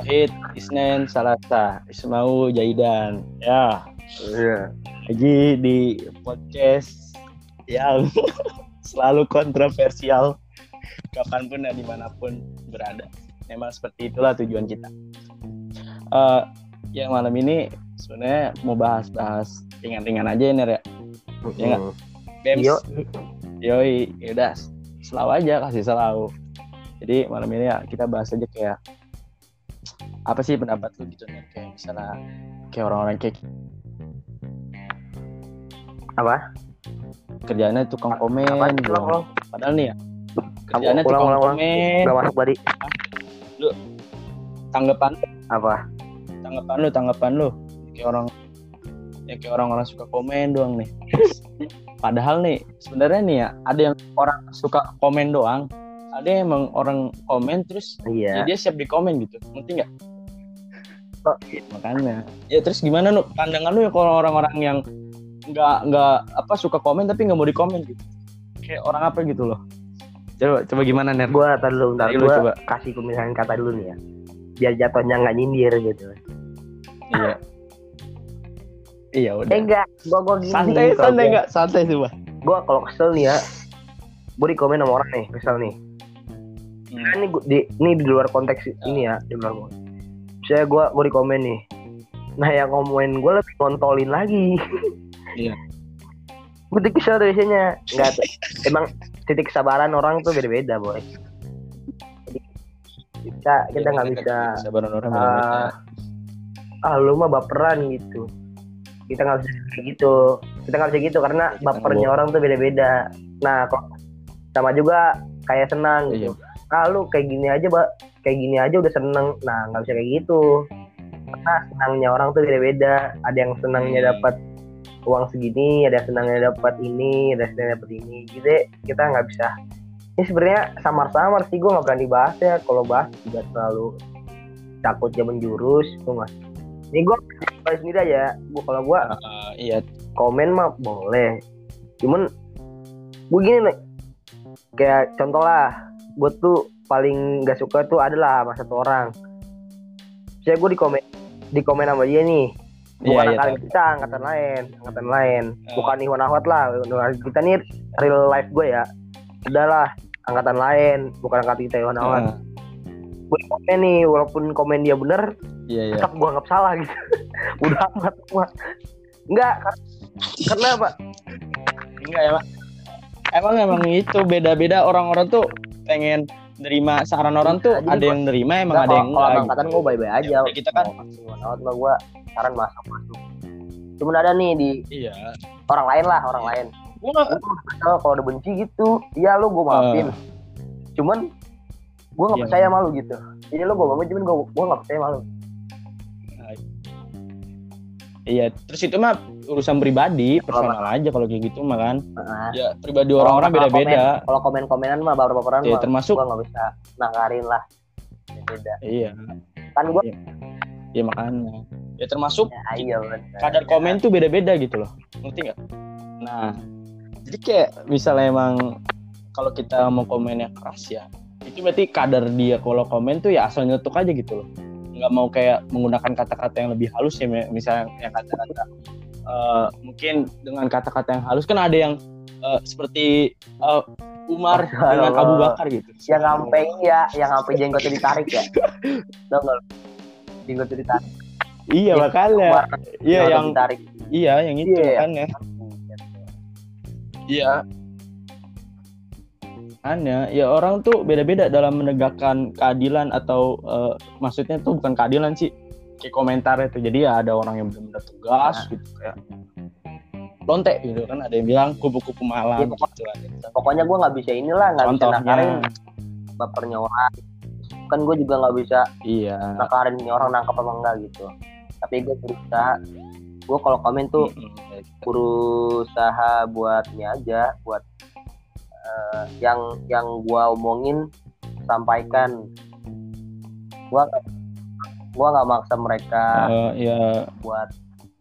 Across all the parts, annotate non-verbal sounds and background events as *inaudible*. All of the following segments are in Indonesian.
Wahid, Isnen, Salasa, Ismau, Jaidan. Ya, Iya. lagi di podcast yang *laughs* selalu kontroversial kapan pun dan di mana pun berada. Memang seperti itulah tujuan kita. Eh, yang malam ini sebenarnya mau bahas-bahas ringan-ringan aja ya, Ner ya. Iya nggak? Hmm. Bems. Yo. Yoi, yaudah selalu aja kasih selalu. Jadi malam ini ya kita bahas aja kayak apa sih pendapat lu gitu nih kayak misalnya kayak orang-orang kayak Apa? kerjanya tukang komen Apa? Ulang, doang. ulang. padahal nih ya kerjanya ulang, tukang ulang, ulang. komen Gak masuk tadi. tanggapan Apa? tanggapan lu tanggapan lu kayak orang ya kayak orang-orang suka komen doang nih padahal nih sebenarnya nih ya ada yang orang suka komen doang ada yang emang orang komen terus ya Iya. dia siap di komen gitu ngerti nggak. Makanya ya terus gimana nu pandangan lu ya kalau orang-orang yang nggak nggak apa suka komen tapi nggak mau di komen gitu kayak orang apa gitu loh coba coba gimana ner Gue tadi dulu, ntar lu gue coba. kasih pemisahan kata dulu nih ya. Biar jatuhnya nggak nyindir gitu. iya iya udah Eh enggak, gue gue gini. santai santai nggak santai coba Gue kalau kesel nih ya, gue di komen sama orang nih, kesel nih. Hmm. Ini di ini di luar konteks ini ya, di luar konteks. Saya gue gue di komen nih. Nah yang ngomongin gue lebih ngontolin lagi. Iya. *laughs* gue kesel tuh biasanya. Enggak tuh. Emang titik kesabaran orang tuh beda-beda boy. Jadi, kita kita nggak bisa sabaran orang ah ah lu mah baperan gitu kita nggak bisa kayak gitu kita nggak bisa gitu karena Kita bapernya orang tuh beda-beda nah kok sama juga kayak senang Iya. Ah lu kayak gini aja mbak. Kayak gini aja udah seneng. Nah nggak bisa kayak gitu. Karena senangnya orang tuh beda-beda. Ada yang senangnya Hmm. dapat uang segini ada yang senangnya dapat ini ada yang senangnya dapat ini. Gitu kita nggak bisa. Ini sebenarnya samar-samar sih gue nggak berani bahas ya. Kalau bahas juga terlalu takut dia menjurus gue nggak. Ini gue sendiri aja. Gue kalau gue Ah, iya. komen mah boleh. Cuman gue gini nih. Kayak contoh lah gue tuh paling gak suka tuh adalah sama satu orang. Saya gue di komen di komen sama dia nih. Bukan iya angkatan tahu. kita angkatan lain angkatan lain. Ah. bukan Iwan Ahwat lah kita nih real life gue ya. Udahlah angkatan lain bukan angkatan kita Iwan Ahwat Ah, gue di komen nih walaupun komen dia bener iya iya. tetap gue anggap salah gitu. *laughs* Udah amat gua. Enggak kar- karena apa? Enggak ya Mak. emang emang itu beda-beda. Orang-orang tuh pengen nerima saran orang tuh Jadi ada gua- yang nerima emang ada yang kalau, angkatan gue bye-bye aja Ya, kita kan- mah gue saran masuk masuk. Cuman ada nih di iya. orang lain lah orang lain. Gua nggak kalau udah benci gitu. Iya lu gue maafin. Cuman gue nggak Iya. percaya sama lu gitu. Jadi lu gue maafin cuman gue gue nggak percaya sama lu iya terus itu mah urusan pribadi personal aja kalau kayak gitu mah kan. Nah, ya pribadi orang-orang beda-beda. kalau komen komenan mah baru baperan ya mah termasuk gue nggak bisa nangkarin lah. Beda iya. Kan gue ya makanya. Ya termasuk ya iya bener. kadar komen tuh beda-beda gitu loh. Ngerti nggak? Nah jadi kayak misalnya emang kalau kita mau komennya keras ya itu berarti kadar dia kalau komen tuh ya asal nyetuk aja gitu loh nggak mau kayak menggunakan kata-kata yang lebih halus ya mi- misalnya yang kata-kata eh, mungkin dengan kata-kata yang halus kan ada yang eh, seperti eh, Umar dengan. Abu Bakar gitu yang sampai ya yang sampai jenggotnya ditarik ya tau nggak lu? jenggotnya ditarik iya Iya, makanya Umar, iya yang ditarik iya yang itu Iya. makanya Iya. Aneh, ya orang tuh beda-beda dalam menegakkan keadilan atau eh, maksudnya tuh bukan keadilan sih, kayak komentar itu. Jadi ya ada orang yang benar-benar tegas Nah. gitu kayak lonte gitu kan, ada yang bilang kupu-kupu malam Iya, gitu kan. pokoknya gue nggak bisa inilah nggak bisa nakarin bapernya orang kan gue juga nggak bisa iya. nakarin ini orang nangkap apa enggak gitu tapi gue berusaha gue kalau komen tuh berusaha buat ini aja buat eh, yang yang gue omongin sampaikan. Gue gue nggak maksa mereka Eh, ya buat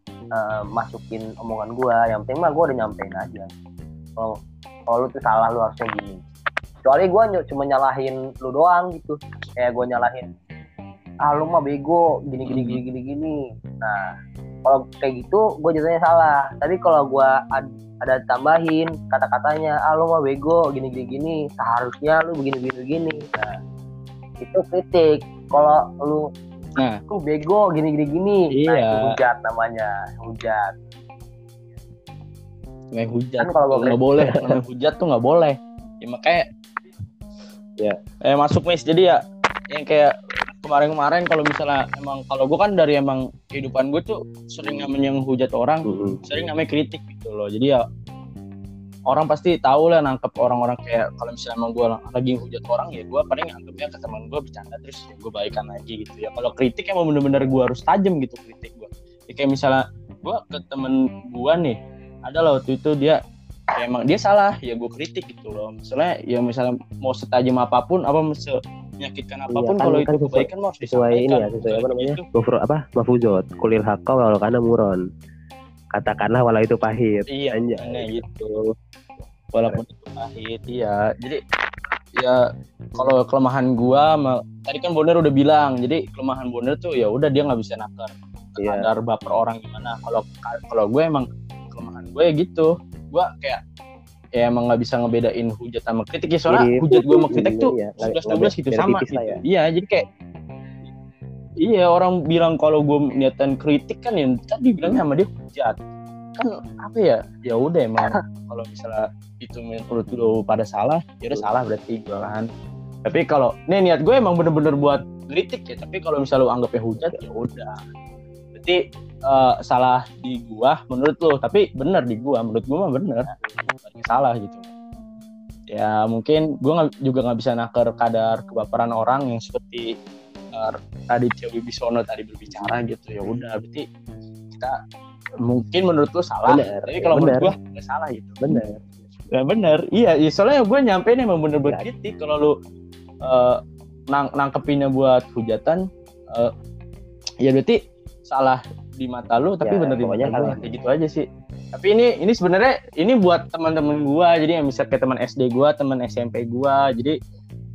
eh, masukin omongan gue yang penting mah gue udah nyampein aja. Kalau kalau lu tuh salah lu harusnya gini. Kecuali gue cuma nyalahin lu doang gitu. Kayak gue nyalahin ah lu mah bego gini gini gini gini gini. Nah kalau kayak gitu gue jadinya salah tapi kalau gue ad- ada tambahin kata-katanya ah lu mah bego gini gini gini seharusnya lu begini begini begini nah itu kritik kalau lu Nah. lu bego gini gini gini nah Iya. itu hujat namanya hujat Namanya hujat. Kan kalau nggak boleh. Namanya hujat tuh nggak boleh. Ya makanya. Ya. Eh masuk mis. Jadi ya yang kayak kemarin-kemarin kalau misalnya emang kalau gue kan dari emang kehidupan gue tuh sering namanya hujat orang, Mm-mm. sering namanya kritik gitu loh. Jadi ya orang pasti tahu lah nangkep orang-orang kayak kalau misalnya emang gue lagi hujat orang ya gue paling nangkepnya ke teman gue bercanda terus ya gue baikan lagi gitu ya kalau kritik emang bener-bener gue harus tajam gitu kritik gue ya, kayak misalnya gue ke temen gue nih ada lah waktu itu dia ya emang dia salah ya gue kritik gitu loh misalnya ya misalnya mau setajam apa pun apa se- menyakitkan apa pun kan- kalau kan itu sesuai- kebaikan harus sesuai ini ya, sesuai apa namanya? Gitu. Gofur apa? Mafuzot. Kulil hakka walau kana muron. Katakanlah walau itu pahit. Iya, Anjay. gitu. Walaupun itu pahit, iya. Jadi ya kalau kelemahan gua tadi kan Bonner udah bilang, jadi kelemahan Bonner tuh ya udah dia nggak bisa nakar Iya. kadar baper orang gimana. Kalau kalau gue emang kelemahan gue ya gitu. Gua kayak ya emang nggak bisa ngebedain hujat sama kritik ya soalnya Mirip. hujat gue sama kritik tuh Iya, nggak- 11 12 gitu sama gitu. ya. Iya, jadi kayak Iya orang bilang kalau gue niatan kritik kan ya tadi bilangnya sama dia hujat kan apa ya ya udah emang *laughs* kalau misalnya itu menurut lu pada salah ya udah salah berarti gue kan tapi kalau nih niat gue emang bener-bener buat kritik ya tapi kalau misalnya lu anggapnya hujat ya udah berarti eh, salah di gua menurut lu. Tapi bener di gua menurut gua mah bener. Berarti salah gitu. Ya mungkin gua juga nggak bisa nakar kadar kebaperan orang yang seperti eh, Raditya Wibisono tadi berbicara gitu. Ya udah berarti kita mungkin menurut lu salah. Bener, tapi kalau menurut gua nggak salah gitu. Bener. Ya bener, iya, iya soalnya gue nyampein emang bener Ya. berkritik kalau lu eh, nang nangkepinnya buat hujatan, eh, ya berarti salah di mata lu, tapi Ya, bener di mata gue, kayak gitu aja sih. Tapi ini ini sebenarnya ini buat teman-teman gua, jadi yang misal kayak teman SD gua, teman SMP gua, jadi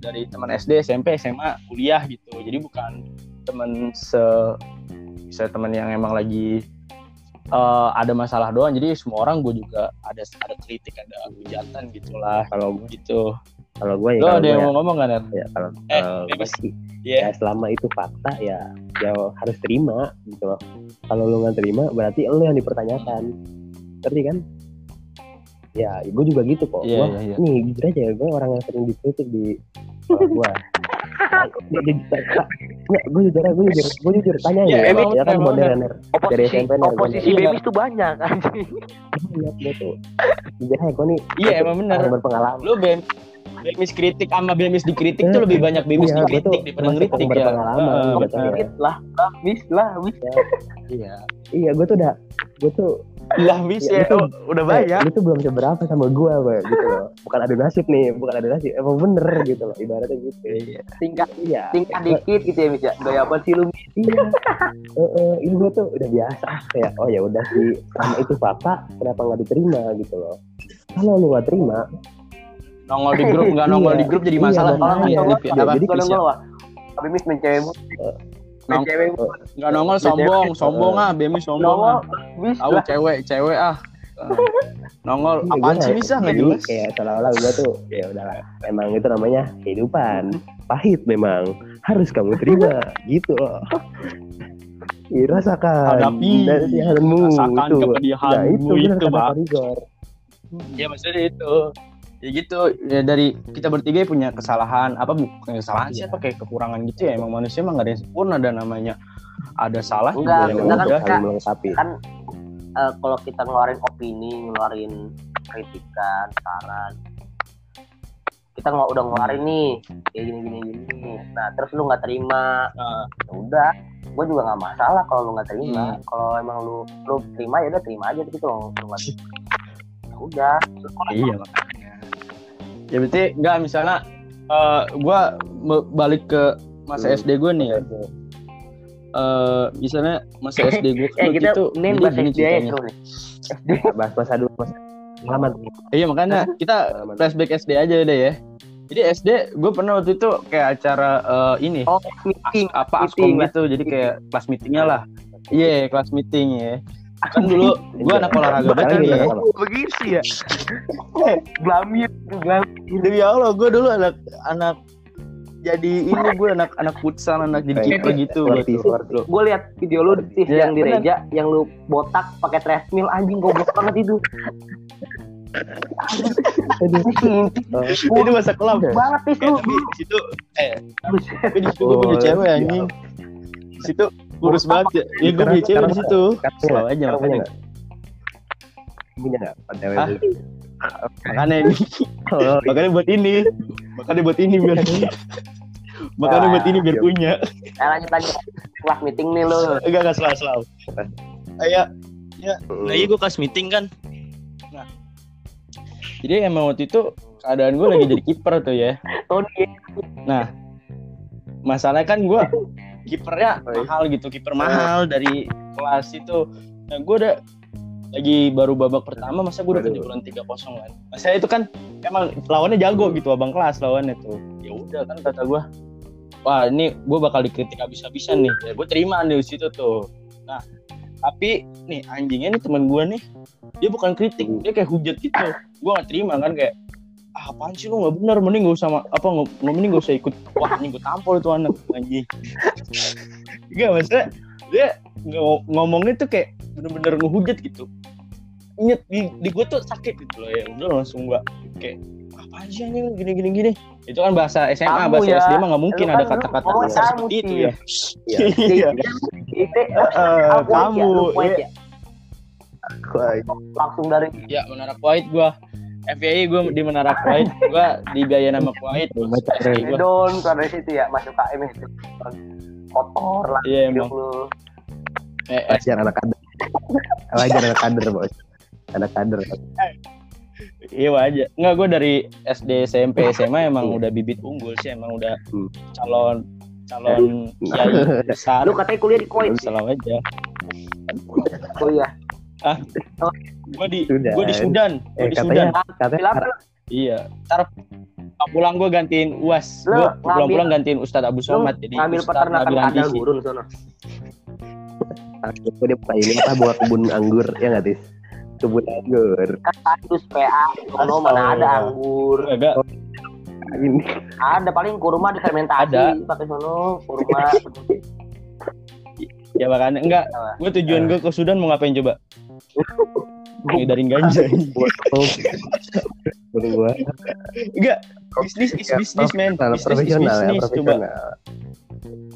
dari teman SD, SMP, SMA, kuliah gitu. Jadi bukan teman se bisa teman yang emang lagi eh, ada masalah doang. Jadi semua orang gue juga ada ada kritik, ada hujatan gitulah Kalau gue gitu. Kalau gue ya Lo kalau ada gue yang ya, mau ngomong kan? Ya kalau Eh, gue sih, Iya. ya selama itu fakta ya ya harus terima gitu loh. Kalau lu nggak terima berarti lu yang dipertanyakan. Ngerti kan? Ya, gue juga gitu kok. Iya, Gua, iya, iya. Nih, jujur aja gue orang yang sering dikritik di gue. Gue jujur, gue jujur, gue jujur, gue jujur tanya Iya, ya, emang ya kan bener, modern dari SMP nih, oposisi gua- bemis tuh banyak anjing lihat gue tuh jujur aja gue nih Iya emang bener. orang berpengalaman Lu bem bemis kritik sama bemis dikritik tuh lebih banyak bemis Iya, dikritik daripada ngeritik ya. Dikit lah lah mis lah mis Iya. iya gue tuh udah gue tuh Lah mis Ya, ya, itu- oh, udah banyak. tuh belum seberapa sama gue gue gitu loh. Bukan adu nasib nih bukan adu nasib emang bener gitu loh ibaratnya gitu. Iya. tingkat iya. tingkat dikit gitu ya mis ya. Gaya apa sih lu iya. Ini gue tuh udah biasa kayak oh ya udah sih sama itu fakta kenapa nggak diterima gitu loh. Kalau lu nggak terima Nongol di grup nggak nongol Iya, di grup jadi iya, masalah. Iya, Nongol, Lip, ya. Apa? jadi Kalau nggak wah tapi mis main cewek mulu. main Nong- cewek. Nggak nongol sombong, sombong ah, bemis sombong nongol ah. Tahu cewek, cewek ah. *laughs* Nongol Iya, apaan gua sih bisa nggak jadi jelas? kayak seolah-olah gue tuh ya udahlah emang itu namanya kehidupan pahit memang harus kamu terima gitu loh Ih, rasakan Hadapi. Rasakan itu kepedihanmu nah, itu, itu, kata Bang. Pak Rigor. Ya maksudnya itu. Ya gitu, ya dari kita bertiga punya kesalahan, apa bukan kesalahan sih, Iya. apa kayak kekurangan gitu ya. Emang manusia emang gak ada yang sempurna dan namanya ada salah Enggak, juga ya kan melengkapi kan eh, kalau kita ngeluarin opini ngeluarin kritikan saran kita nggak udah ngeluarin nih kayak gini gini gini nah terus lu nggak terima ya udah gue juga nggak masalah kalau lu nggak terima Hmm. kalau emang lu lu terima ya udah terima aja tapi kalau lu nggak terima *laughs* ya udah iya makanya. Ya berarti enggak misalnya eh gua me- balik ke masa Hmm. SD gue nih ya. Eh misalnya masa SD gue eh kita itu ini jadi bahas gini SD ceritanya. nih masa bahas masa dulu masa pengalaman Iya makanya kita flashback SD aja deh ya. Jadi SD gue pernah waktu itu kayak acara eh, ini Oh, as- meeting. apa meeting, askom gitu jadi kayak kelas meetingnya lah iya kelas meeting ya kan dulu gue anak olahraga banget kan ya Begitu ya. Glamir, glamir. demi allah gue dulu anak anak jadi ini gue anak anak futsal anak jadi kiper gitu gue seperti. Gue lihat video lu Tis, Ya, yang di. Reja, yang lu botak pakai treadmill anjing goblok banget itu. ini masa kelam banget Tis Eh, lu. tapi di situ eh Buset. tapi di situ gue punya Oh, cewek iya. anjing situ kurus banget ya ya gue punya cewek di situ selalu aja makanya? Punya nggak? Cewek Ah. makanya ini Oh, makanya buat ini makanya buat ini biar makanya buat ini biar Iya. punya Nah, lanjut lanjut. Kelas meeting nih lu. enggak enggak selalu selalu kayak ya nah iya gue kelas meeting kan nah jadi emang waktu itu keadaan gue lagi jadi kiper tuh ya Tony. nah masalahnya kan gue kipernya iya. mahal gitu kiper mahal dari kelas itu. Nah gue udah lagi baru babak pertama masa gue udah kejebolan tiga kosong kan? Masa itu kan emang lawannya jago gitu abang kelas lawannya tuh. Ya udah kan kata gue wah ini gue bakal dikritik habis-habisan nih. Ya gue terima nih di situ tuh. Nah tapi nih anjingnya nih teman gue nih dia bukan kritik dia kayak hujat gitu. Gue gak terima kan kayak ah, apaan sih lu? Nggak bener mending gak usah ma- apa nggak nggak mending gak usah ikut wah anjing gue tampol tuh anak anjing. Enggak maksudnya dia ng- ngomongnya tuh kayak bener-bener ngehujat gitu. Nyet, di, di gue tuh sakit gitu loh ya udah langsung gua kayak apaan sih anjing? Gini gini gini. Itu kan bahasa SMA Kamu bahasa ya. SD mah nggak mungkin Lu ada kan kata-kata kasar kamu seperti itu ya. *laughs* Iya. iya. Itu Eh, ah, ya, kamu lu point ya, ya. Langsung dari ya menara Kuwait gua FYI gue di Menara Kuwait gue dibiayain sama Kuwait Don dari situ ya masuk KM itu. Kotor lah iya emang lu. eh, eh, Wajar anak kader. Wajar anak kader, bos. Anak kader. Iya aja. Enggak gue dari SD SMP SMA emang udah bibit unggul sih emang udah Hmm. calon calon kiai besar. Lu katanya kuliah di Kuwait. Selalu aja. Kuliah. Gue di Sudan. gue di Sudan. Gue Eh, di katanya, Sudan. katanya Kenapa? Iya. Ntar pulang gue gantiin UAS. Gue ngambil- pulang-pulang gantiin Ustadz Abu Somad jadi ngambil Ustadz peternakan Nabil Antisi. gurun sono. Aku dia ini apa buat kebun anggur ya nggak tis? Kebun anggur. Kan tandus PA sono mana ada anggur. Enggak. Ini Ada paling kurma difermentasi Ada. pakai sono kurma. *laughs* Ya makanya enggak. Gue tujuan gue ke Sudan mau ngapain coba? Ngedarin ganja. gua. Enggak. Bisnis is bisnis man. Profesional, Bisnis is profesional ya, bisnis. Coba profesional.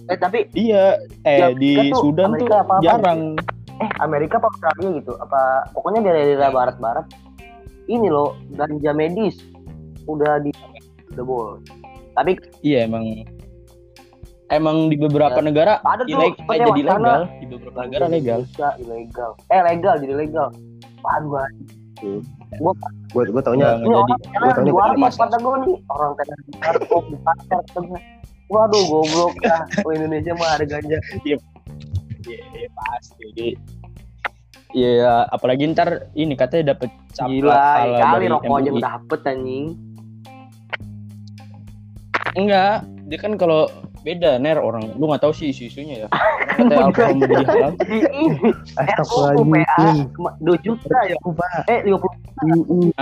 eh tapi Iya, eh Ya, di tuh Sudan tuh Amerika apa-apa jarang. eh Amerika apa Australia gitu apa pokoknya dari daerah barat-barat ini loh ganja medis udah di udah boleh tapi Iya emang emang di beberapa Ya. negara ada tuh ileg- eh, jadi legal, di beberapa negara legal. Indonesia ilegal. Eh legal jadi legal. Waduh Gua gua taunya Nggak ini jadi. orang gua taunya kata gue nih orang tengah kok di pasar tengah waduh goblok. Dah oh, Indonesia mah ada ganja. Iya, iya, pasti. Jadi, Iya, apalagi ntar ini katanya dapet cap gila halal kali dari rokok aja dapet anjing. Enggak, dia kan kalau beda ner orang. Lu nggak tahu sih isu-isunya ya. *laughs* Katanya alkohol mau ini Astagfirullahaladzim. 2 juta ya? Eh 50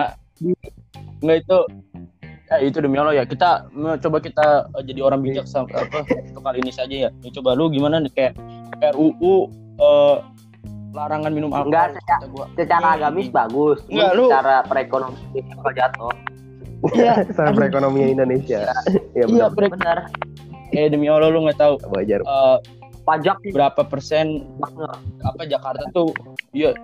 Enggak itu ya itu demi Allah ya. Kita coba kita eh, jadi orang bijak sama apa untuk kali ini saja ya. Ya, coba lu gimana nih? Kayak RUU eh, larangan minum alkohol. Enggak, secara- gua. secara agamis bagus. Enggak, lu- secara perekonomian bakal jatuh. Iya, *laughs* Sama perekonomian Indonesia. Ya iya, benar. brek. benar Eh demi Allah lu nggak tahu Wajar. eh, pajak berapa persen apa Jakarta tuh iya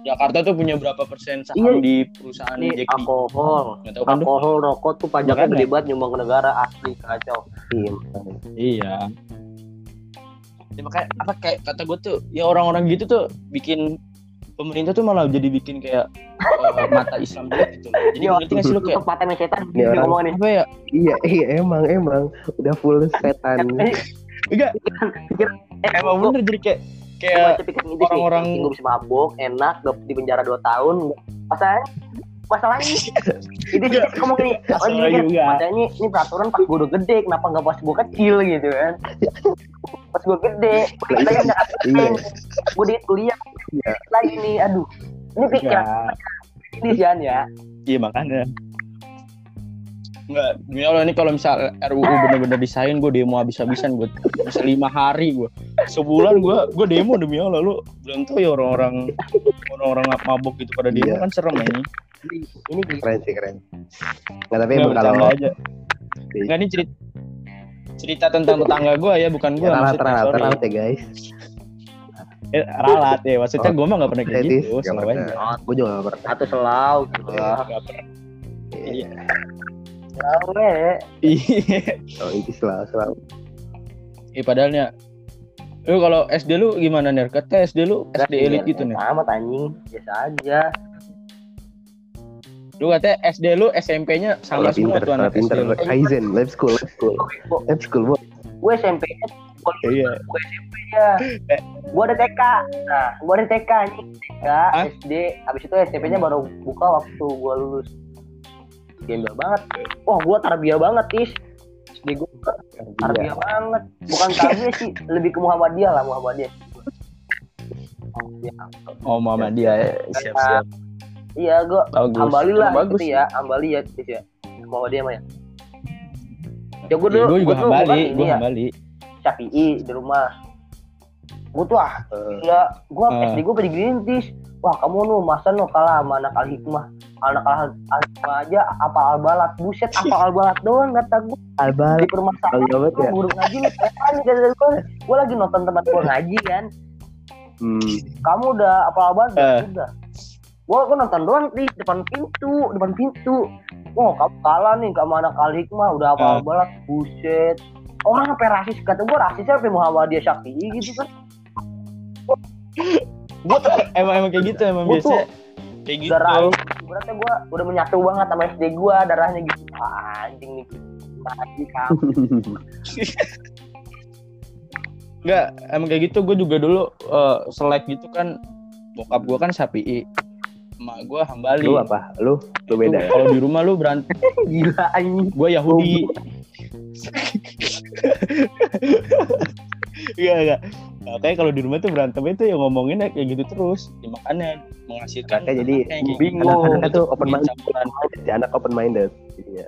Jakarta tuh punya berapa persen saham Iya. di perusahaan ini Jack D? alkohol tahu kan alkohol rokok tuh pajaknya gede banget nyumbang ke negara asli kacau Iya. Iya. Ya, makanya apa kayak kata gue tuh ya orang-orang gitu tuh bikin pemerintah tuh malah jadi bikin kayak eh, mata Islam gitu. Jadi Iya. ngerti gak sih lu kayak tempatnya setan Ini orang- ngomong nih apa ya? Iya, iya emang emang udah full setan. Enggak, eh, emang bener jadi kayak kayak orang-orang- gue bisa mabok enak gak di penjara 2 tahun pas saya masalahnya ini ini dia ngomong gini oh, Masalah ini, ini peraturan pas gue udah gede kenapa nggak pas gue kecil gitu kan? Pas gue gede katanya udah Iya. gue di kuliah. Iya. lagi nih aduh. Ini pikiran ini Sian ya. Iya makanya. Enggak, demi Allah nih kalau misal RUU bener-bener disain gue demo habis-habisan gue bisa lima hari gue sebulan gue gue demo demi Allah lu. Belum tahu ya orang-orang orang-orang mabuk gitu pada demo Iya. kan serem ini ini Keren sih keren. Nggak tapi Nggak emang kalau aja Enggak ini cerita cerita tentang *laughs* tetangga gue ya bukan gue ya, ralat maksudnya ralat ralat ya guys. *laughs* Eh, ralat ya maksudnya gue mah gak pernah kayak Etis, gitu nggak aja Gue juga nggak pernah. satu selau gitu lah Nggak pernah. Iya. Lawe. Iya. Oh, itu selalu selalu. Iya padahalnya lu kalau SD lu gimana nih? Kata SD lu SD elit gitu nih. Sama anjing, biasa aja. Lu katanya SD lu SMP-nya sama semua pinter, tuh anak SD pinter. lu. Kaizen, lab school, lab school, lab school. Bu. Gue SMP-nya Iya. gue SMP-nya. Gue ada TK. Nah, gue ada TK nih. TK, Hah? SD, habis itu SMP-nya baru buka waktu gue lulus. Gembel banget. Wah, gue tarbiyah banget, Tis. SD gue Iya. tarbiyah banget. Bukan tarbiyah sih, lebih ke Muhammadiyah lah, Muhammadiyah. Ya, Oh mama dia siap-siap. Iya, gue Bagus. Ambali lah Bagus. gitu ya, Ambali ya, Tis ya. Muhammadiyah mah ya. Ya gue Iya, dulu, gue juga gue dulu bukan gue ini ya, hambali. Syafi'i di rumah. Gue tuh ah, Eh, gila, gue Ah. SD gue pada gerintis. Wah kamu nu masa nu kalah sama anak al hikmah. Anak al al hikmah aja apa al balat, buset apa al balat doang kata gue Albal, di permasalahan Jawab ya? guru ngaji lu gue. Gue lagi nonton tempat gue ngaji kan. hmm, Kamu udah apa al balat Eh. udah. Gue gue nonton doang di depan pintu, depan pintu. Wah kamu kalah nih sama anak al hikmah udah apa Eh. balat, buset. Orang sampai rasis kata gue rasisnya sampai Muhammadiyah Syafi'i gitu kan. Tuh Emang emang kayak gitu emang Gua biasa. Kayak gitu. darah berarti gue udah menyatu banget sama SD gue darahnya gitu Wah, anjing nih lagi kamu Enggak, emang kayak gitu gue juga dulu eh, selek gitu kan bokap gue kan sapi emak gue hambali lu apa? Lu, lu beda ya? kalau di rumah lu berantem *laughs* gila anjing gue Yahudi Iya enggak. Makanya kalau di rumah tuh berantem itu ya ngomongin kayak gitu terus. Ya, makanya menghasilkan Makanya jadi kayak gitu. bingung. Anak-anak tuh open minded, si anak open minded. Jadinya.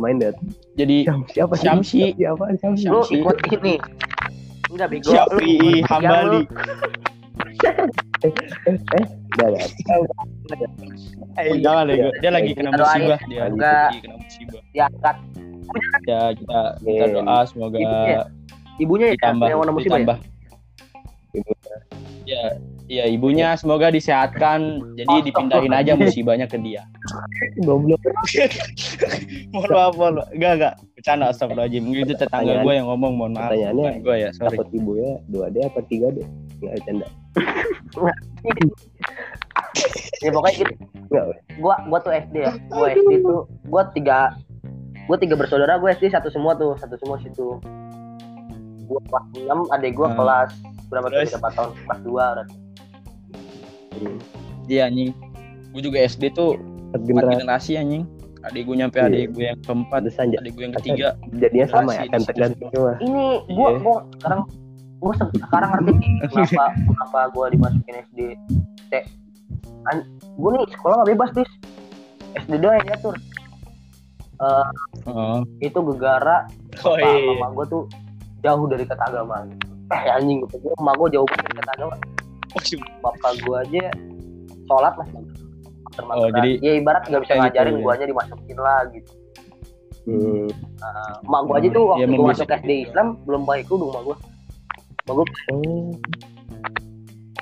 Minded. Jadi Siapa, siapa sih? Syamsi. Siapa? Syamsi. lu ikut ini enggak bego lu Syafi'i Udah, udah. Eh, jangan deh, dia lagi kena musibah dia lagi kena musibah. diangkat Ya kita kita Amin. doa semoga Ibunya. ibunya ya ditambah yang warna musibah ya ditambah. Ya, ya ibunya semoga disehatkan. Jadi dipindahin aja musibahnya ke dia. Goblok. *laughs* mohon maaf, mohon maaf. Enggak, enggak. Bercanda astagfirullahaladzim. Mungkin itu tetangga gue yang ngomong, mohon maaf. pertanyaannya, gue ya, sorry. Dapat ibunya 2D apa 3D? Enggak bercanda. *laughs* ya pokoknya gitu gua gua tuh SD ya gua SD tuh gua tiga gua tiga bersaudara gua SD satu semua tuh satu semua situ gua kelas enam adik gua Hmm. kelas berapa tuh berapa tahun kelas dua berarti. Iya anjing. Gue juga SD tuh generasi generasi anjing. Adik gue nyampe Iya. adik gue yang keempat, adik gue yang ketiga. jadinya sama ya, kan tergantung semua. ini gua Iya. gua sekarang gua se- sekarang ngerti *laughs* kenapa kenapa gua dimasukin SD C gua nih sekolah nggak bebas bis SD doang yang diatur Eh, Oh, itu gegara oh iya. mama gue tuh jauh dari kata agama gitu. Eh anjing gitu, gue mama gue jauh dari kata agama. Bapak gue aja sholat masih Mater-materan. Oh, jadi- ya ibarat nggak bisa Kayak ngajarin gitu, ya. gue aja dimasukin lah gitu. Hmm. Nah, mak gue aja tuh waktu Iya, gue masuk SD Islam belum pakai kerudung mak gue. Gue, Oh,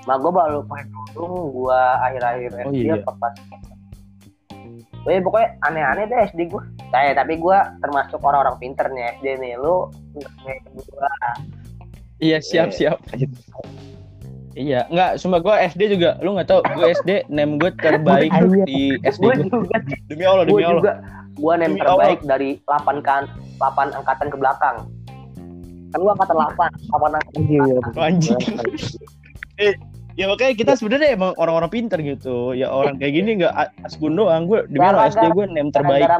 mak gue baru pakai kerudung gue akhir-akhir Oh, SD iya. apa pas. Eh, pokoknya aneh-aneh deh SD gue. Nah, tapi gue termasuk orang-orang pinter nih SD nih. Lu nggak kayak gue. Iya, siap, Eh, siap. Iya, enggak, sumpah gue SD juga, lu nggak tahu, gue SD name gue terbaik Iya. di SD Gue gue. Demi Allah, gue demi Allah. juga gue Demi terbaik dari 8 kan 8 angkatan ke belakang kan gue angkatan 8 8 angkatan anjing. Anjing. ya makanya kita sebenarnya emang orang-orang pinter gitu ya orang kayak gini nggak asgun doang gue demi Allah SD gue nem terbaik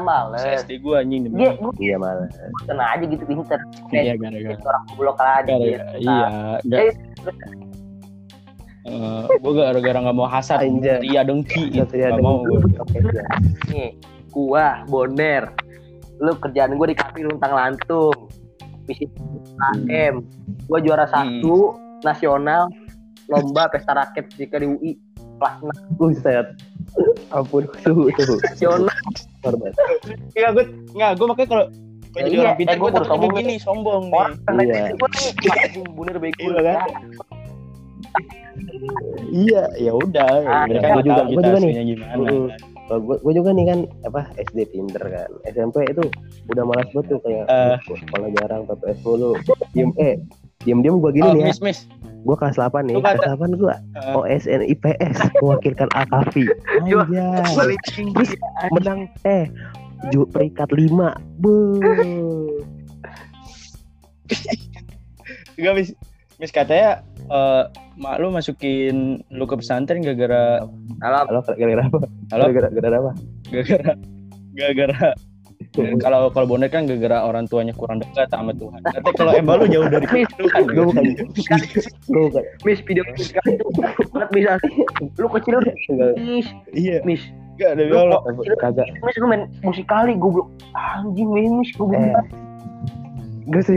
SD gue anjing demi gue Iya malah. kena aja gitu pinter iya gara-gara orang goblok aja gitu. iya nggak Eh, eh, gue gara-gara nggak mau hasad. Ria dengki gitu. Nggak mau gue iya. nih gua boner lu kerjaan gua di kafe luntang lantung visi AM gua juara satu nasional lomba pesta rakyat jika di UI kelas enam Buset. Ampun, *laughs* suhu, suhu. nasional Korban. Iya gue nggak gue makanya kalau kalau jadi Iya, orang pintar eh, gua gue takutnya sombong begini sombong nih. kan Iya. gua nih anjing boner bego Iya kan? Iya, ya udah. Ah, mereka iya. nggak Gua juga- kita juga nih. gimana. Kalau gue, gue juga nih kan apa SD pinter kan. SMP itu udah malas banget tuh kayak Eh. gua sekolah jarang PPS mulu. Diem eh diem diem gue gini Oh, nih ya. miss, miss. Gue kelas 8 nih. Kelas 8 gue Eh. OSN IPS mewakilkan Akafi. Anjay. paling tinggi Menang eh ju peringkat 5. Bu. Enggak, miss. Miss katanya eh mak lu masukin lu ke pesantren gara-gara alam Halo, gara-gara apa? Halo? Gara-gara apa? gara-gara gara-gara kalau kalau bonek kan gara-gara orang tuanya kurang dekat sama Tuhan. Tapi kalau emang lu jauh dari Tuhan. Gue bukan. Gue bukan. miss video sekali itu banget bisa lu kecil lu Enggak. miss Iya, miss enggak ada Allah. Kagak. miss lu main musikali goblok anjing miss goblok Eh. Gue sih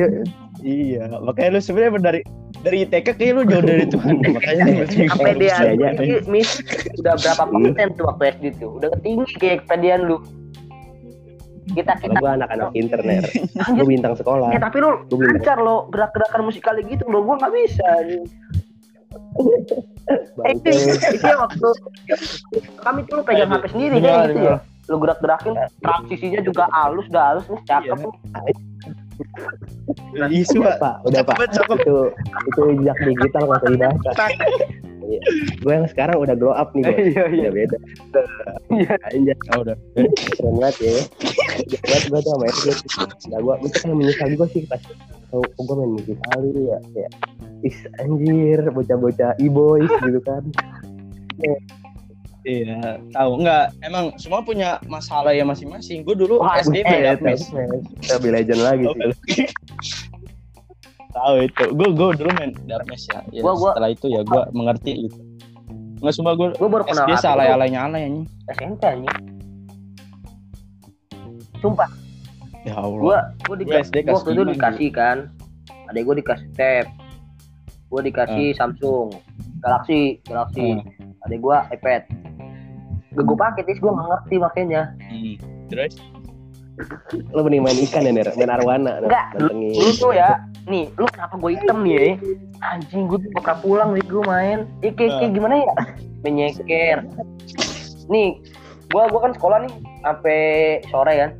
Iya, makanya lu sebenarnya dari dari TK kayak lu jauh dari Tuhan. makanya sampai dia aja. miss udah berapa persen tuh waktu SD tuh? Udah ketinggi kayak kepedean lu. Kita kita. Gue anak-anak internet. Gue bintang sekolah. eh tapi lu Gue lancar lo gerak-gerakan musikali gitu lo gua nggak bisa eh itu, itu waktu kami tuh lu pegang HP sendiri kan gitu ya. lu gerak-gerakin transisinya juga halus dah halus nih cakep Iya. Isu, Udah Pak. pak, udah pak. Cepet. Itu itu jejak digital nggak usah dibahas. Gue yang sekarang udah grow up nih bos. iya iya Udah beda. Iya. Anjay, Oh, udah. keren banget ya. Banget gue tuh sama SD. Nah gue, gue kayak menyesal juga sih pas tau kok gue main musik kali ya. Kayak, is anjir, bocah-bocah e-boys gitu kan. Iya, tahu enggak? Emang semua punya masalah ya masing-masing. Gue dulu Wah, SD beda mes. Tapi legend lagi sih. *laughs* tahu itu. Gue gue dulu main Darkness ya. ya Gua- gua- setelah itu ya gue mengerti itu. Enggak semua gue gua baru kenal SD salah tuh alanya alay anjing. SMP anjing sumpah Ya Allah. gua gua di Gua SD gua kelas waktu itu dikasih kan adek gua dikasih tab gua dikasih Samsung Galaxy Galaxy Hmm. adek gua iPad gak gua pakai tis. Gua nggak ngerti makanya. Hmm. Terus? Lo mending main ikan ya, Ner? Main arwana. Enggak, dulu tuh ya. Nih lu kenapa gua hitam nih ya? Anjing gua tuh pernah pulang nih gua main. Kayak, kayak gimana ya? Menyeker. Nih gua gua kan sekolah nih sampai sore kan.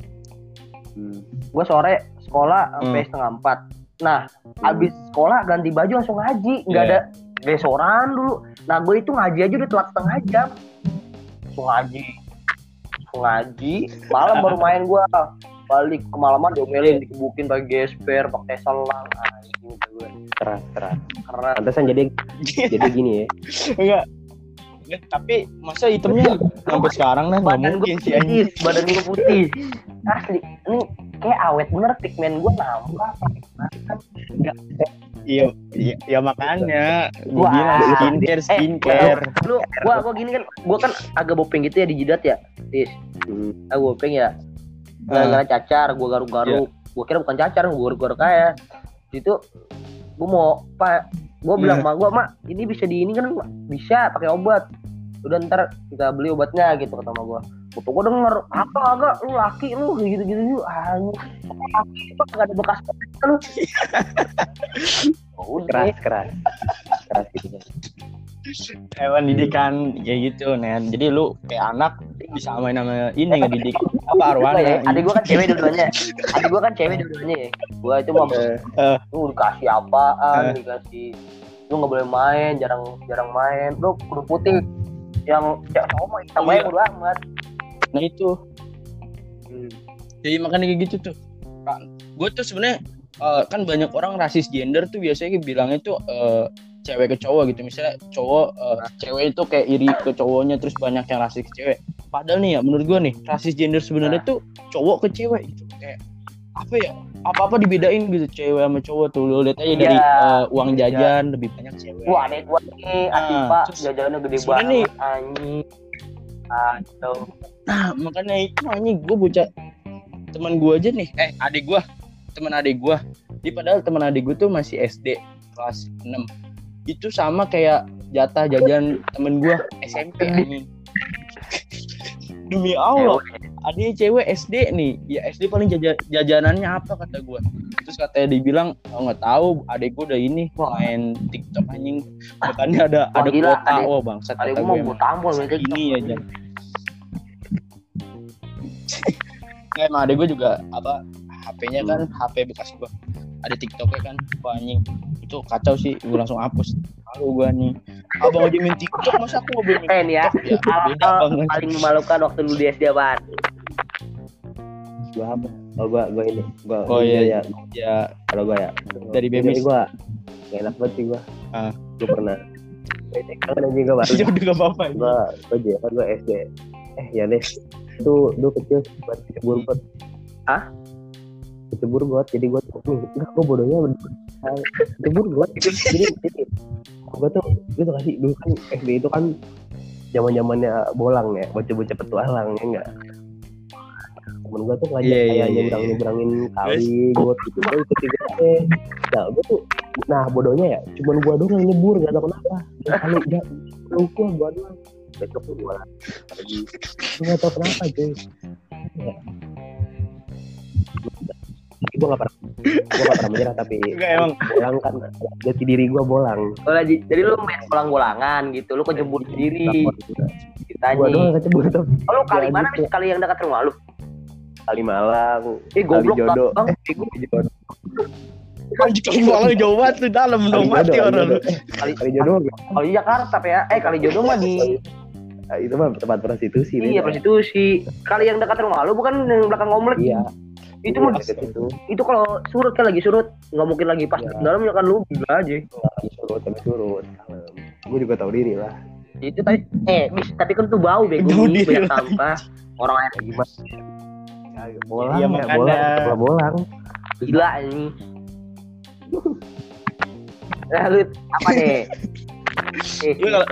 Hmm. gue sore sekolah sampai Hmm. setengah empat. Nah abis sekolah ganti baju langsung ngaji. Nggak Iya. ada besoran dulu. Nah gue itu ngaji aja udah telat setengah jam langsung ngaji langsung ngaji malam baru main gue balik kemalaman diomelin dikebukin pakai gesper pakai selang. Anjing kata gue Keras, keras. Pantesan jadi jadi gini ya. enggak. Enggak, tapi masa itemnya sampai sekarang nggak mungkin sih putih badan gue putih. Asli. Ini kayak awet bener pigmen gue nambah Iya, iya, ya makanya Wah. gila skincare, skincare. lu gua gua gini kan gua kan agak bopeng gitu ya di jidat ya tis Hmm. ah gua bopeng ya gara-gara cacar gua garuk-garuk gua kira bukan cacar gua garuk-garuk kayak itu gua mau pak gua bilang sama gua mak ini bisa di ini kan Mak?" bisa pakai obat udah ntar kita beli obatnya gitu kata sama gua Bapak gua denger apa agak lu laki lu gitu gitu gitu anjing laki itu gak ada bekas lu *laughs* Oh, udah Keras, keras. Keras gitu. Hewan didikan kayak gitu, Nen. Jadi lu kayak anak bisa main sama ini ngedidik apa arwana. ya, adik gua kan cewek dua-duanya. Adik gua kan cewek dua-duanya ya. Gua itu mau Eh. lu dikasih apaan, Eh. dikasih lu nggak boleh main, jarang jarang main. Lu kudu putih. Yang ya sama hitam Iya. aja udah amat. Nah itu. Jadi makanya kayak gitu tuh. Gue tuh sebenarnya eh, kan banyak orang rasis gender tuh biasanya bilangnya tuh eh, cewek ke cowok gitu misalnya cowok eh, cewek itu kayak iri ke cowoknya terus banyak yang rasis ke cewek padahal nih ya menurut gua nih rasis gender sebenarnya tuh cowok ke cewek gitu kayak apa ya apa apa dibedain gitu cewek sama cowok tuh lo lihat aja dari Iya. eh, uang jajan lebih banyak cewek Wah, adek gua nih, Ah, Atifa, terus jajannya gede banget, anjing. Atau Nah, makanya itu anjing gue bocah teman gue aja nih. Eh, adik gue, teman adik gue. Di padahal teman adik gue tuh masih SD kelas 6. Itu sama kayak jatah jajan temen gue SMP anjing. *laughs* Demi Allah, adiknya cewek SD nih. Ya SD paling jaja- jajanannya apa kata gue. Terus katanya dibilang oh, nggak tahu adik gue udah ini main TikTok anjing. Makanya ada Wah, ada gila, kuota. adik- Wah, adek kata gua mau gue. tampol Ini ya, Jan. Nggak, emang adek gue juga apa HP-nya kan HP bekas gue ada TikToknya kan Wah, anjing itu kacau sih gue langsung hapus lalu gue nih abang aja main TikTok masa aku boleh main Eh ya, TikTok ya beda hal banget paling memalukan waktu lu di SD apaan? Gua apa? Oh gua gua ini. Gua Oh, iya. ya. ya Kalau gua ya. Dari Bemis. gua gak enak banget sih gua. Ah. Gua pernah. Kan anjing gua baru. *laughs* ya udah gak apa-apa. Gua gua aja kan gua SD. Eh ya deh. Itu dulu kecil buat kecebur got. Hah? Kecebur got. Jadi gua tuh enggak gua bodohnya kecebur got. Jadi jadi gua tuh gua tuh kasih dulu kan SD itu kan zaman zamannya bolang ya bocah-bocah petualang ya enggak temen gue tuh ngajak Iya, iya, kayak iya, nyebrang nyebrangin kali gue gitu gue ikut juga deh nah gue tuh nah bodohnya ya cuman gue doang yang nyebur gak tau kenapa dan kali gak lu gue gue doang besok tuh gue lagi gue gak tau kenapa cuy ya. gue gak pernah gue gak pernah menyerah tapi Enggak, emang. bolang kan jati diri gue bolang Oh, lagi- jadi lu main bolang-bolangan gitu, lu kejebur sendiri gue ceritanya. doang kecebur tuh Oh, lu kali Ya, mana gitu. mis kali yang dekat rumah lu? Kali Malang Eh, goblok Kali jodoh. Bang. eh gue jodoh anjing kalau malah jauh banget tuh dalam dong mati jodoh, orang lu jodoh. Eh, Kali kali jodoh Kalau di Jakarta ya, eh kali jodoh mah di Ah, itu mah tempat prostitusi iya prostitusi. Kali yang dekat rumah lu bukan yang belakang komplek. iya Itu mah deket itu itu kalau surut kan lagi surut, nggak mungkin lagi pas Iya. dalam kan lu gila aja. lagi surut tapi surut gue juga tahu diri lah Itu tadi eh tapi kan tuh bau bego banyak sampah. Orang lain gimana bolang Iya, ya makanya. bolang setelah bolang gila ini. Nah, lu apa deh? *laughs* Eh, Lu kalau-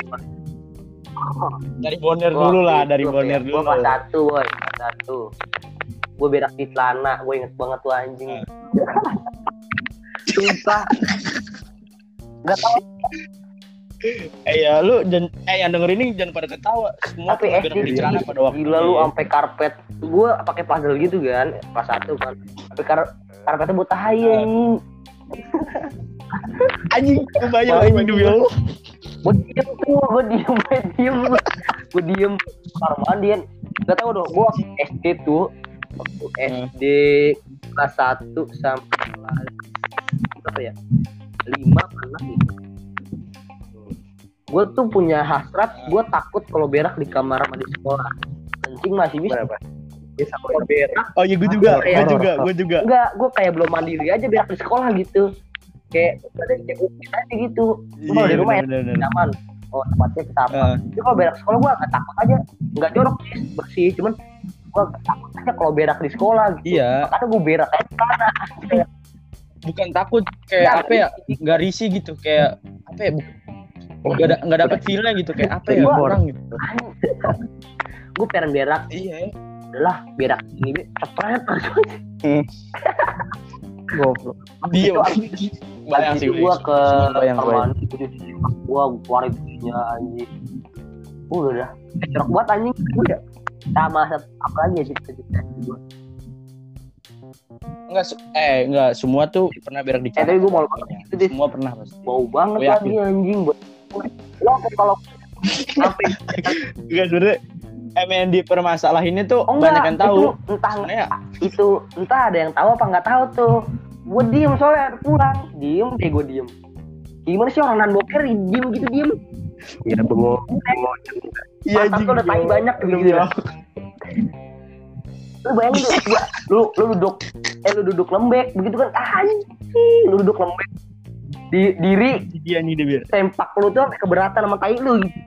dari boner Gua- dulu lah dari gua- boner Gua dulu kelas satu boy, kelas satu. Gue berak di celana, gue inget banget tuh anjing. Sumpah. *laughs* Gak tau eh ya lu dan eh yang denger ini jangan pada ketawa. Semua tapi SD di celana pada waktu gila lu sampai karpet. Gue pakai puzzle gitu kan kelas satu kan. Tapi kar karpetnya tai Ah. *laughs* anjing kebayang anjing demi Allah gue diem tuh gue diem gue diem. Gue diem. Kamar mandi kan gak tau dong gue SD tuh. Waktu Hmm. SD kelas satu sampai kelas berapa ya? Lima pernah nih gue tuh punya hasrat gue takut kalau berak di kamar mandi sekolah. Kencing masih bisa. Berapa sama kalau berak. Oh iya gue juga. Gue Iya. juga gue juga. Enggak gue kayak belum mandiri aja berak di sekolah gitu. Kayak ada kayak ukir aja gitu. Cuma di rumah ya bener, nyaman. Oh tempatnya kita apa Ah. tapi kalau berak sekolah gue agak takut aja. Nggak jorok sih bersih. Cuman gue agak takut aja kalau berak di sekolah gitu. Iya. Makanya gue berak aja. Di sana bukan takut kayak apa ya nggak risih gitu. Kayak apa ya nggak da- nggak dapet feelnya gitu kayak apa ya Gua- kurang gitu. *laughs* Gue pengen berak. Iya. Ya. adalah berak ini Be. cepet goblok. Dia bayang Habis sih itu gue ke bayang kamar bayang mandi gue gue keluarin punya anjing. Udah dah. Jorok banget anjing. Udah. Sama apa lagi ya cerita-cerita gue Enggak, eh enggak semua tuh pernah berak di Eh, tapi gua mau- Pokoknya. itu, Dis. Semua pernah pasti. bau banget lagi anjing buat lo kalau sampai Enggak sebenarnya emang yang dipermasalahinnya tuh oh banyak yang tahu. itu entah Sebenarnya itu entah ada yang tahu apa nggak tahu tuh. Gue diem soalnya ada pulang diem deh gue diem. Gimana sih orang nan boker? Diem gitu diem. Ya bengong bengong iya tuh udah tai banyak gitu. gitu lu bayangin tuh gua, lu lu duduk eh lu duduk lembek begitu kan ah anjing lu duduk lembek di diri dia nih dia biar. sempak lu tuh keberatan sama tai lu. Gitu.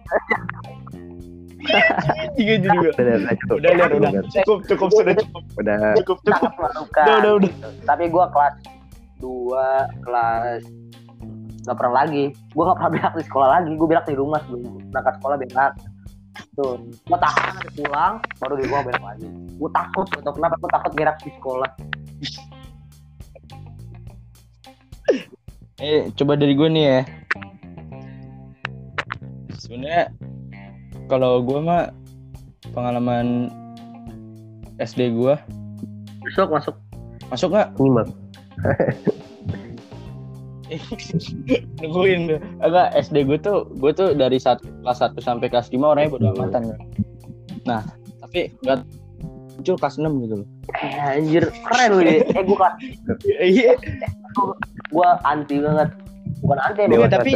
tiga jadi udah udah cukup. Udah udah udah cukup cukup sudah cukup. Udah. Cukup cukup. Udah udah udah. Tapi gue kelas 2 kelas nggak pernah lagi. Gue nggak pernah berak di sekolah lagi. Gue berak di rumah sebelum berangkat sekolah berak tuh. Gue takut pulang baru di rumah berak lagi. Gue takut gak tau kenapa gue takut berak di sekolah eh coba dari gue nih ya. Sebenarnya kalau gue mah pengalaman SD gue besok masuk masuk. Nggak? Nyimak *laughs* nungguin tuh enggak SD gue tuh gue tuh dari saat kelas 1 sampai kelas 5 orangnya bodo amatan kan. nah tapi nggak muncul kelas 6 gitu loh. Eh, anjir keren lu ini eh gue kelas *laughs* iya gue anti banget. Bukan anti Enggak, emang tapi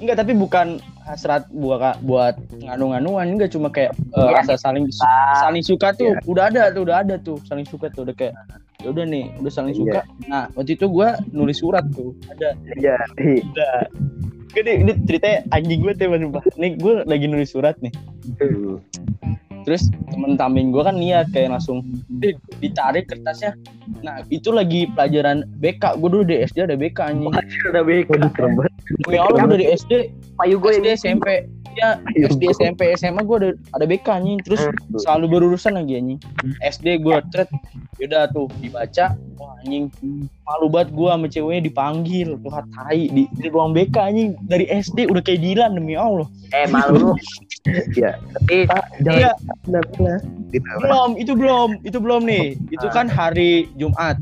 enggak tapi bukan hasrat buat buat nganu-nganuan. Enggak cuma kayak eh, Iya. rasa saling saling suka tuh udah ada tuh udah ada tuh saling suka tuh udah kayak ya udah nih udah saling Iya. suka nah waktu itu gue nulis surat tuh ada. Iya udah Gede, ini ceritanya anjing gue tuh sumpah. Nih gue lagi nulis surat nih. Terus temen tambahin gue kan niat kayak langsung "Eh, ditarik kertasnya. Nah itu lagi pelajaran BK. Gue dulu di SD ada BK anjing. waduh serem banget. Ya Allah dari SD payu gue SD SMP ya SD SMP SMA gue ada ada BK anjing. Terus selalu berurusan lagi anjing. SD gue thread. Yaudah tuh dibaca. Wah anjing. Malu banget gue sama ceweknya dipanggil. Tuh tai di, di ruang BK anjing. Dari SD udah kayak Dilan demi Allah. Eh malu lu *laughs* Iya. tapi Iya. jangan gitu belum itu belum itu belum nih. Itu kan hari Jumat.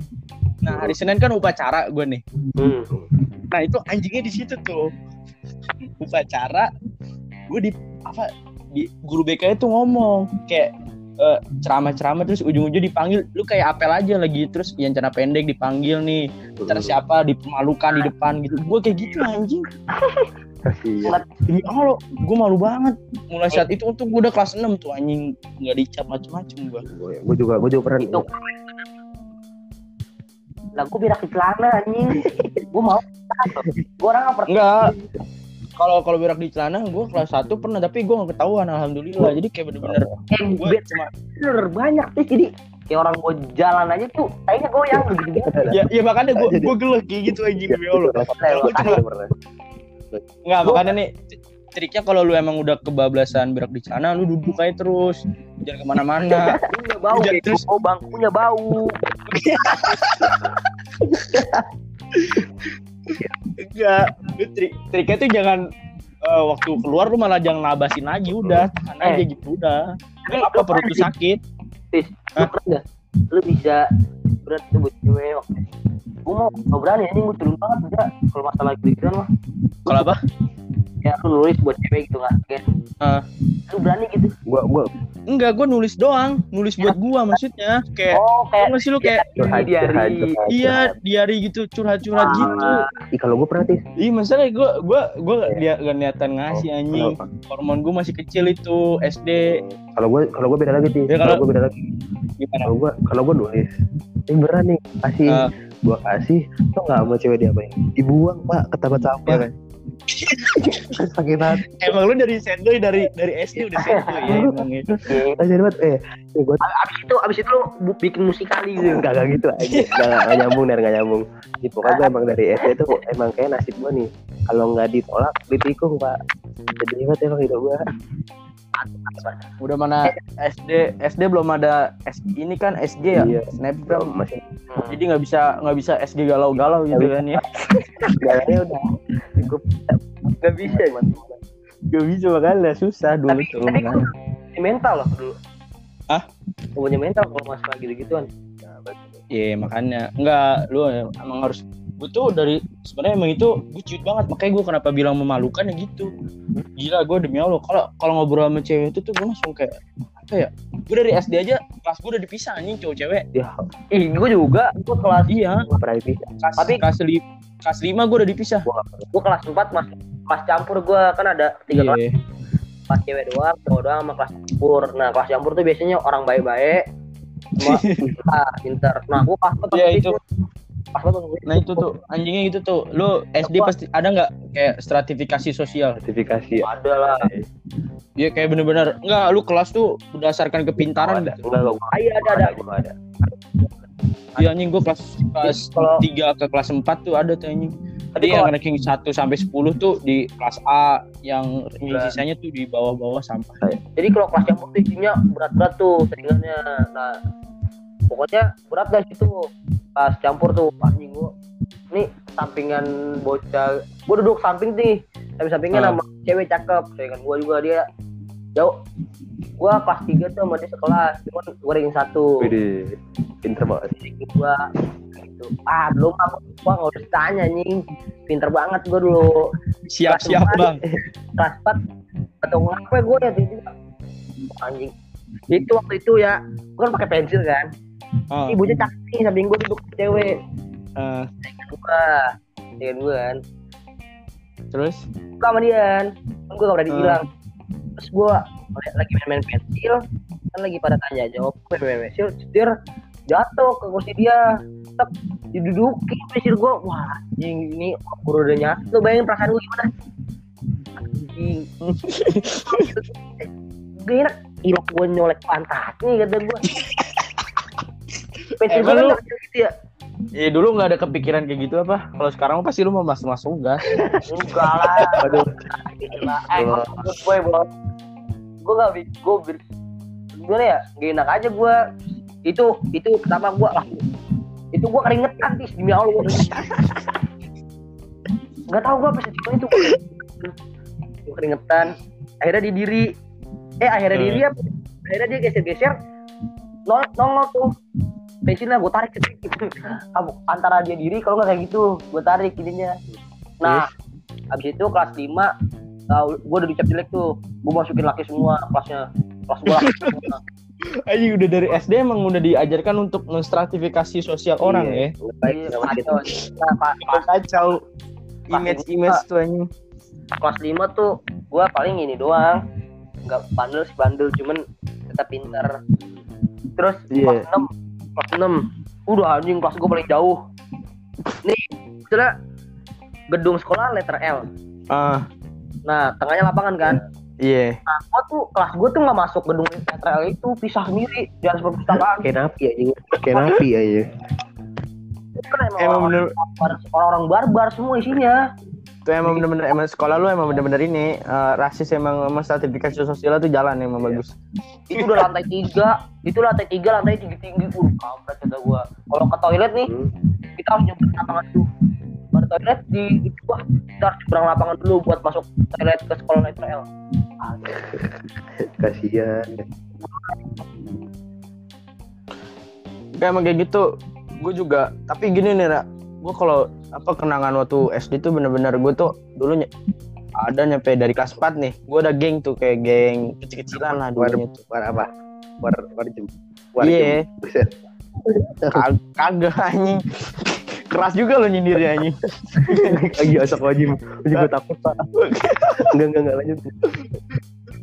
Nah hari Senin kan upacara gue nih. Hmm. Nah itu anjingnya di situ tuh. Upacara gue di apa di guru BK itu ngomong kayak eh, ceramah-ceramah terus ujung-ujung dipanggil lu kayak apel aja lagi terus yang cara pendek dipanggil nih cara siapa dipermalukan di depan gitu. Gue kayak gitu anjing Kasihan. demi Allah gue malu banget. Mulai saat itu untung gue udah kelas 6 tuh anjing. Nggak dicap macem-macem gue gue juga gue juga pernah. Itu. Lah gue berak di celana anjing. *laughs* Gue mau. Gue orang pernah. Enggak kalau kalau berak di celana gue kelas 1 pernah tapi gue nggak ketahuan alhamdulillah. Jadi kayak bener-bener eh, gue cuma bener banyak sih. Jadi kayak orang gue jalan aja tuh kayaknya goyang gitu *laughs* ya, ya makanya gue gue gelek kayak gitu anjing demi Allah Gua cuma- pernah nggak makanya nih triknya kalau lu emang udah kebablasan berak di sana lu duduk aja terus. Jangan ke mana-mana. Punya bau Jangan terus- oh bangkunya bau. Enggak lu trik triknya tuh jangan eh, waktu keluar lu malah jangan nabasin lagi udah. Tahan Eh. aja gitu udah. Apa perut lu sakit. Tis, lu pernah? Lu bisa berat tuh buat cewek waktu Gue mau gak berani ini gue turun banget udah kalau masalah gitu mah kalau apa? Ya lu nulis buat cewek gitu kan kayak Ah. lu berani gitu? Gue gue enggak gue nulis doang. Nulis buat gua maksudnya. Kayak oh kayak nggak sih lu kayak curhat di hari curhat curhat, iya curhat. diari gitu curhat-curhat gitu. Ih, kalau gue pernah tis. Iya masalahnya gue gue gue dia gak niatan ngasih anjing. Kenapa? Hormon gue masih kecil itu SD. kalau gue kalau gue beda lagi tis. Ya, kalau kalau- gue beda lagi. Gimana? kalau gue kalau gue nulis. Ini beneran nih. Kasih Ah. gue kasih. Tuh nggak sama cewek dia apa dibuang pak ke tempat Iya sampah kan? Sakit hati Emang lu dari sendoy dari dari SD udah sendoy ya *laughs* emang ya. Aja banget eh gue abis itu abis itu lu bikin musikali gitu Enggak, enggak gitu aja. Enggak, *laughs* enggak, enggak nyambung dan enggak nyambung. Gitu pokoknya emang dari SD tuh emang kayak nasib gue nih. Kalau nggak ditolak, ditikung, Pak. Jadi banget emang hidup gue. Udah mana SD SD belum ada S, ini kan SG ya? Iya. snapgram Masih. Jadi nggak bisa nggak bisa SG galau-galau gitu kan ya? Jalannya udah. Cukup. nggak bisa. Nggak bisa makanya susah dulu Tapi- tuh. Tapi makanya. Punya mental loh dulu? Gua punya mental kalau masalah gitu-gituan. Iya makanya. Nggak lu emang harus gue tuh dari sebenarnya emang itu gue ciut banget. Makanya gue kenapa bilang memalukan ya gitu. Gila gue demi allah. Kalau kalau ngobrol sama cewek itu tuh gue langsung kayak apa ya? Gue dari SD aja kelas gue udah dipisah anjing cowok cewek. Ya, ih gue juga. Gue kelas iya. pernah dipisah. kelas Tapi- kelas, li, kelas lima gue udah dipisah. Gue kelas 4 mas. Kelas campur gue kan ada tiga kelas iya. kelas. Cewek doang cowok doang sama kelas campur. Nah kelas campur tuh biasanya orang baik-baik. Semua pintar pintar nah gue empat Iya, waktu itu. Pas banget gue. Nah itu tuh anjingnya gitu tuh. Lu SD pasti ada nggak kayak stratifikasi sosial? sertifikasi ada lah Iya kayak bener-bener enggak lu kelas tuh berdasarkan kepintaran ada gitu. enggak enggak Ah, iya ada ada gua ada Iya anjing gua kelas kelas Kalau- 3 ke kelas 4 tuh ada tuh anjing. Tapi Jadi yang ranking 1 sampai 10 tuh di kelas A, yang Iya. sisanya tuh di bawah-bawah sampah. jadi kalau kelas campur tuh isinya berat-berat tuh seringannya nah pokoknya berat guys itu. Pas campur tuh anjing gua ini sampingan bocah gua duduk samping nih tapi sampingnya Ah. nama cewek cakep saingan gua juga dia jauh. Gua kelas 3 tuh sama dia sekelas cuman gua ranking satu. Wih, pinter banget. Gua gitu. Ah belum apa gua nggak usah tanya anjing. Pinter banget gua dulu. Siap-siap, Kelas Bang. *laughs* kelas 4 atau ngapa gue ya tiba anjing. Itu waktu itu ya gue kan pakai pensil kan Oh, ibunya nih samping gue duduk cewek eh, gue dengan gue kan. Terus? Suka sama dia kan gue gak berani Hmm. bilang. Terus gue lagi main-main pensil kan lagi pada tanya jawab. Gue main pensil setir jatuh ke kursi dia. Tetap didudukin pensil gue wah anjing ini guru udah nyatu Lu bayangin perasaan gue gimana? Anjing. *laughs* Gak enak ilok gue nyolek pantatnya kata gue pensil gue kan lu- gak gitu ya? Iya dulu nggak ada kepikiran kayak gitu apa? Kalau sekarang pasti lu mau masuk masuk gas. *laughs* enggak lah. Gila. eh gue gue bos gue gak gue gimana ya? Gak enak aja gue itu itu pertama gue lah itu gue keringetan tis. Demi allah gue *laughs* nggak tahu gue apa sih itu gue keringetan. Akhirnya di diri. Eh akhirnya Hmm. diri apa? Akhirnya dia geser geser nongol nongol tuh pensilnya gue tarik sedikit Kamu- antara dia diri kalau nggak kayak gitu gue tarik ininya nah abis itu kelas 5 gue udah dicap jelek tuh gue masukin laki semua kelasnya kelas gue laki semua Ayo udah dari SD emang udah diajarkan untuk menstratifikasi sosial orang ya. Iya, kacau. Nah, pas Kacau. Image-image tuh anjing. kelas 5 tuh gue paling ini doang nggak bandel sih bandel cuman tetap pintar terus Iya. kelas 6 kelas 6 udah anjing kelas gue paling jauh. Nih misalnya gedung sekolah letter L. Ah, nah tengahnya lapangan kan? Iya. nah gue tuh kelas gue tuh nggak masuk gedung letter L itu pisah sendiri. Di atas perpustakaan kayak napi aja napi aja Itu kan emang, Emang orang- bener orang-orang barbar semua isinya tuh emang bener-bener emang sekolah lu emang bener-bener ini eh, rasis emang emang stratifikasi sosial tuh jalan emang bagus. itu udah lantai tiga itu lantai tiga lantai tinggi tinggi uh kampret kata gua kalau ke toilet nih Hmm. kita harus nyebrang lapangan dulu baru toilet di itu wah kita harus nyebrang lapangan dulu buat masuk toilet ke sekolah letter L kasihan Kayak emang kayak gitu. Gue juga. Tapi gini nih, Ra. Gue kalau apa kenangan waktu SD tuh bener-bener gue tuh dulu ny- ada nyampe dari kelas 4 nih. Gue ada geng tuh kayak geng kecil-kecilan lah dulunya tuh. war apa war war jem war Iya. jem. Buset. Kag- Kagak anjing. Keras juga lo nyindirnya anjing. lagi asok wajib gue juga takut pak *laughs* enggak enggak enggak lanjut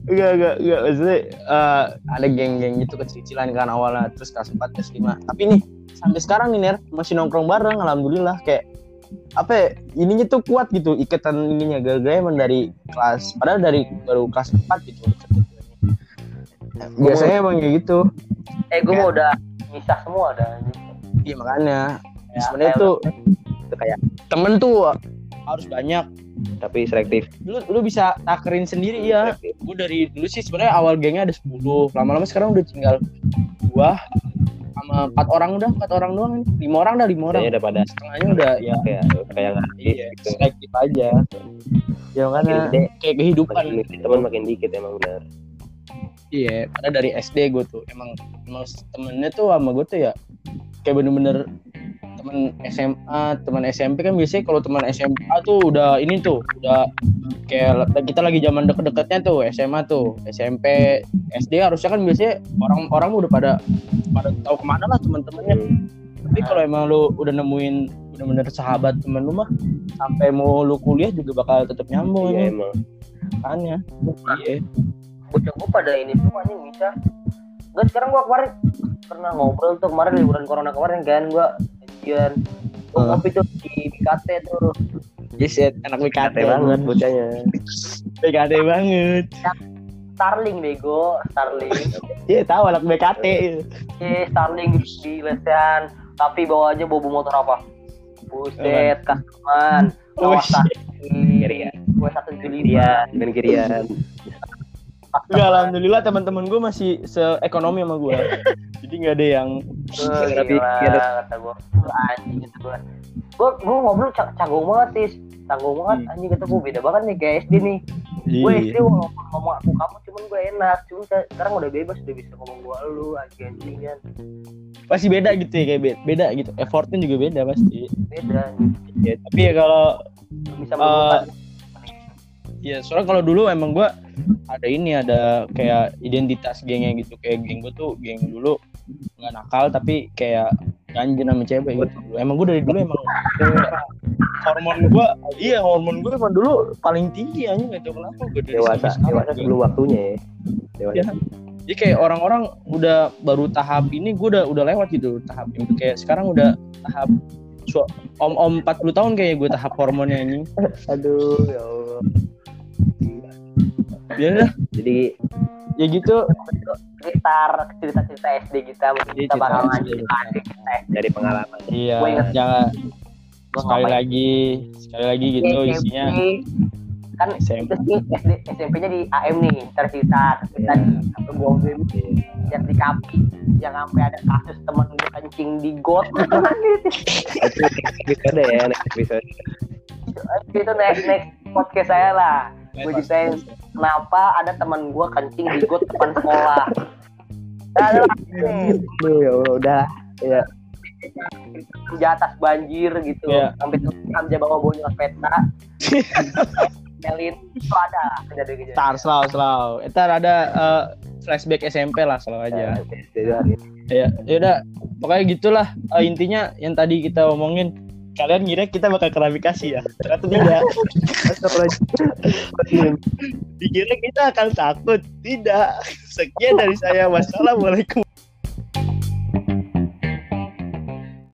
Enggak, enggak, enggak. Maksudnya eh, ada geng-geng gitu kecil-kecilan kan awalnya. Terus kelas 4, kelas 5. Tapi nih, sampai sekarang nih, Ner. Masih nongkrong bareng, Alhamdulillah. Kayak, apa ya, ininya tuh kuat gitu. Ikatan ininya. Gara-gara emang dari kelas, padahal dari baru kelas 4 gitu. Biasanya emang kayak gitu. eh gua mau udah misah semua dah Iya, makanya. Ya, Sebenarnya tuh, itu kayak temen tuh harus banyak. tapi selektif. Lu, lu bisa takerin sendiri ya. Selektif. gue dari dulu sih sebenarnya awal gengnya ada 10 lama-lama sekarang udah tinggal dua sama empat orang udah empat orang doang. Ini lima orang dah lima orang. Kayaknya udah pada setengahnya udah ya. kayak kayak nggak iya selektif aja. Ya gede. Kayak kehidupan. Makin teman makin dikit emang benar iya padahal dari SD gue tuh emang emang temennya tuh sama gue tuh ya kayak bener-bener teman SMA teman SMP kan biasanya kalau teman SMA tuh udah ini tuh udah kayak kita lagi zaman deket-deketnya tuh SMA tuh SMP SD harusnya kan biasanya orang-orang udah pada pada tahu ke mana lah teman-temannya tapi kalau emang lu udah nemuin bener-bener sahabat temen lu mah sampai mau lu kuliah juga bakal tetap nyambung. Iya emang. Makanya. Iya. Bocah gua pada ini semua nih misah Enggak sekarang gua kemarin pernah ngobrol tuh kemarin liburan corona kemarin kan gua janjian ngopi tuh di BKT tuh. Yes, ya, anak BKT banget. bocahnya. BKT banget. Starling bego Starling. Iya tahu anak BKT. eh Starling di lesehan. Tapi bawa aja bobo motor apa? Buset customan. Kawasaki Kirian. gue satu lima Kirian dan kirian. Enggak, alhamdulillah teman-teman gue masih seekonomi sama gue. *laughs* Jadi nggak ada yang *laughs* Tapi- gila kata gue anjing kata gue gue gue ngobrol ca- canggung banget tis. Canggung banget Hmm. anjing kata gue beda banget nih kayak SD nih. Gue SD walaupun ngomong aku kamu cuman gue enak. Cuman se- sekarang udah bebas udah bisa ngomong gue lu anjing anjing kan. Pasti beda gitu ya kayak be- beda gitu. Effortnya juga beda pasti. beda. Ya, tapi ya kalau bisa menemukan ya soalnya kalau dulu emang gue ada ini ada kayak identitas gengnya gitu kayak geng gue tuh geng dulu nggak nakal tapi kayak ganjen sama cewek gitu emang gue dari dulu emang hormon gue iya hormon gue emang dulu paling tinggi aja nggak tahu kenapa gue dari Dewasa, dewasa sebelum waktunya ya. Dewasa. Iya. jadi kayak orang-orang udah baru tahap ini gue udah udah lewat gitu tahap itu kayak sekarang udah tahap om-om 40 tahun kayak gue tahap hormonnya ini *laughs* Aduh, ya Allah. Ya. Jadi ya gitu. sekitar cerita-cerita SD kita mungkin Iya, kita bakal cerita lanjut kita. dari pengalaman. Iya, jangan. Sekali ngapain. lagi, sekali lagi gitu SMP, isinya. kan SMP. itu sih SD SMP-nya di AM nih cerita cerita. Iya. di buang BM yang di kapi yang sampai ada kasus temen gue kencing di got. *laughs* Itu episode ya, next episode. itu next next podcast saya lah gue ceritain kenapa ada teman gue kencing di got depan sekolah Ada Aduh, ya Allah, udah. Ya, di atas banjir gitu Iya. sampai dia bawa bonyol peta *laughs* Melin itu ada kejadian-kejadian Tar selalu selalu. Ntar ada eh, flashback SMP lah selalu aja. jadi Ya, ya udah. Pokoknya gitulah Eh, intinya yang tadi kita omongin. Kalian ngira kita bakal klarifikasi ya? Ternyata tidak. Dikira kita akan takut. Tidak. Sekian dari saya. Wassalamualaikum.